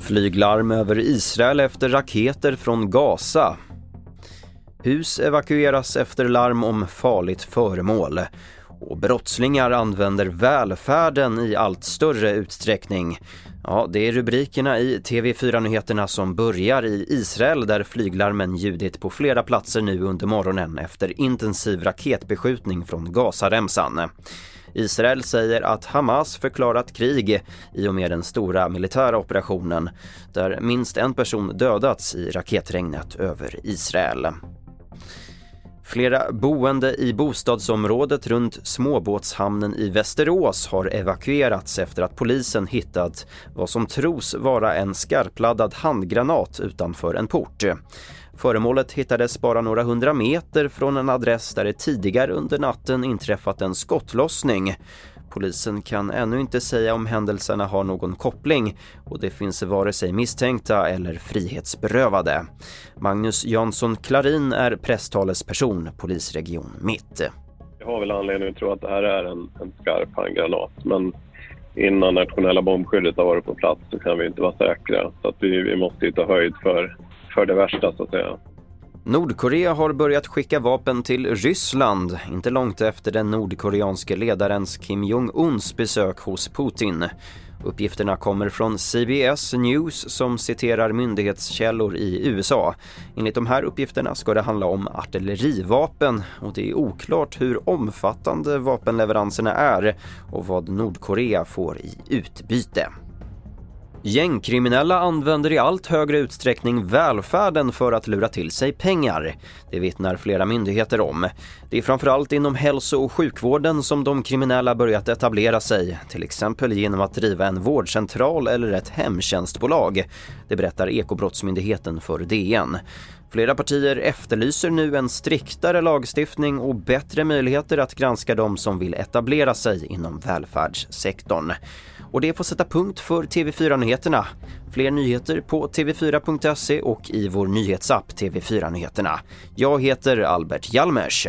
Flyglarm över Israel efter raketer från Gaza. Hus evakueras efter larm om farligt föremål. Och brottslingar använder välfärden i allt större utsträckning. Ja, det är rubrikerna i TV4-nyheterna som börjar i Israel där flyglarmen ljudit på flera platser nu under morgonen efter intensiv raketbeskjutning från Gazaremsan. Israel säger att Hamas förklarat krig i och med den stora militära operationen där minst en person dödats i raketregnet över Israel. Flera boende i bostadsområdet runt småbåtshamnen i Västerås har evakuerats efter att polisen hittat vad som tros vara en skarpladdad handgranat utanför en port. Föremålet hittades bara några hundra meter från en adress där det tidigare under natten inträffat en skottlossning. Polisen kan ännu inte säga om händelserna har någon koppling och det finns vare sig misstänkta eller frihetsberövade. Magnus Jansson Klarin är presstalesperson, polisregion Mitt. Jag har väl anledning att tro att det här är en, en skarp handgranat men innan nationella bombskyddet har varit på plats så kan vi inte vara säkra. Så att vi, vi måste ta höjd för, för det värsta så att säga. Nordkorea har börjat skicka vapen till Ryssland, inte långt efter den nordkoreanske ledarens Kim Jong-Uns besök hos Putin. Uppgifterna kommer från CBS News som citerar myndighetskällor i USA. Enligt de här uppgifterna ska det handla om artillerivapen och det är oklart hur omfattande vapenleveranserna är och vad Nordkorea får i utbyte. Gängkriminella använder i allt högre utsträckning välfärden för att lura till sig pengar. Det vittnar flera myndigheter om. Det är framförallt inom hälso och sjukvården som de kriminella börjat etablera sig, till exempel genom att driva en vårdcentral eller ett hemtjänstbolag. Det berättar Ekobrottsmyndigheten för DN. Flera partier efterlyser nu en striktare lagstiftning och bättre möjligheter att granska de som vill etablera sig inom välfärdssektorn. Och det får sätta punkt för TV4-nyheterna. Fler nyheter på tv4.se och i vår nyhetsapp TV4 Nyheterna. Jag heter Albert Hjalmers.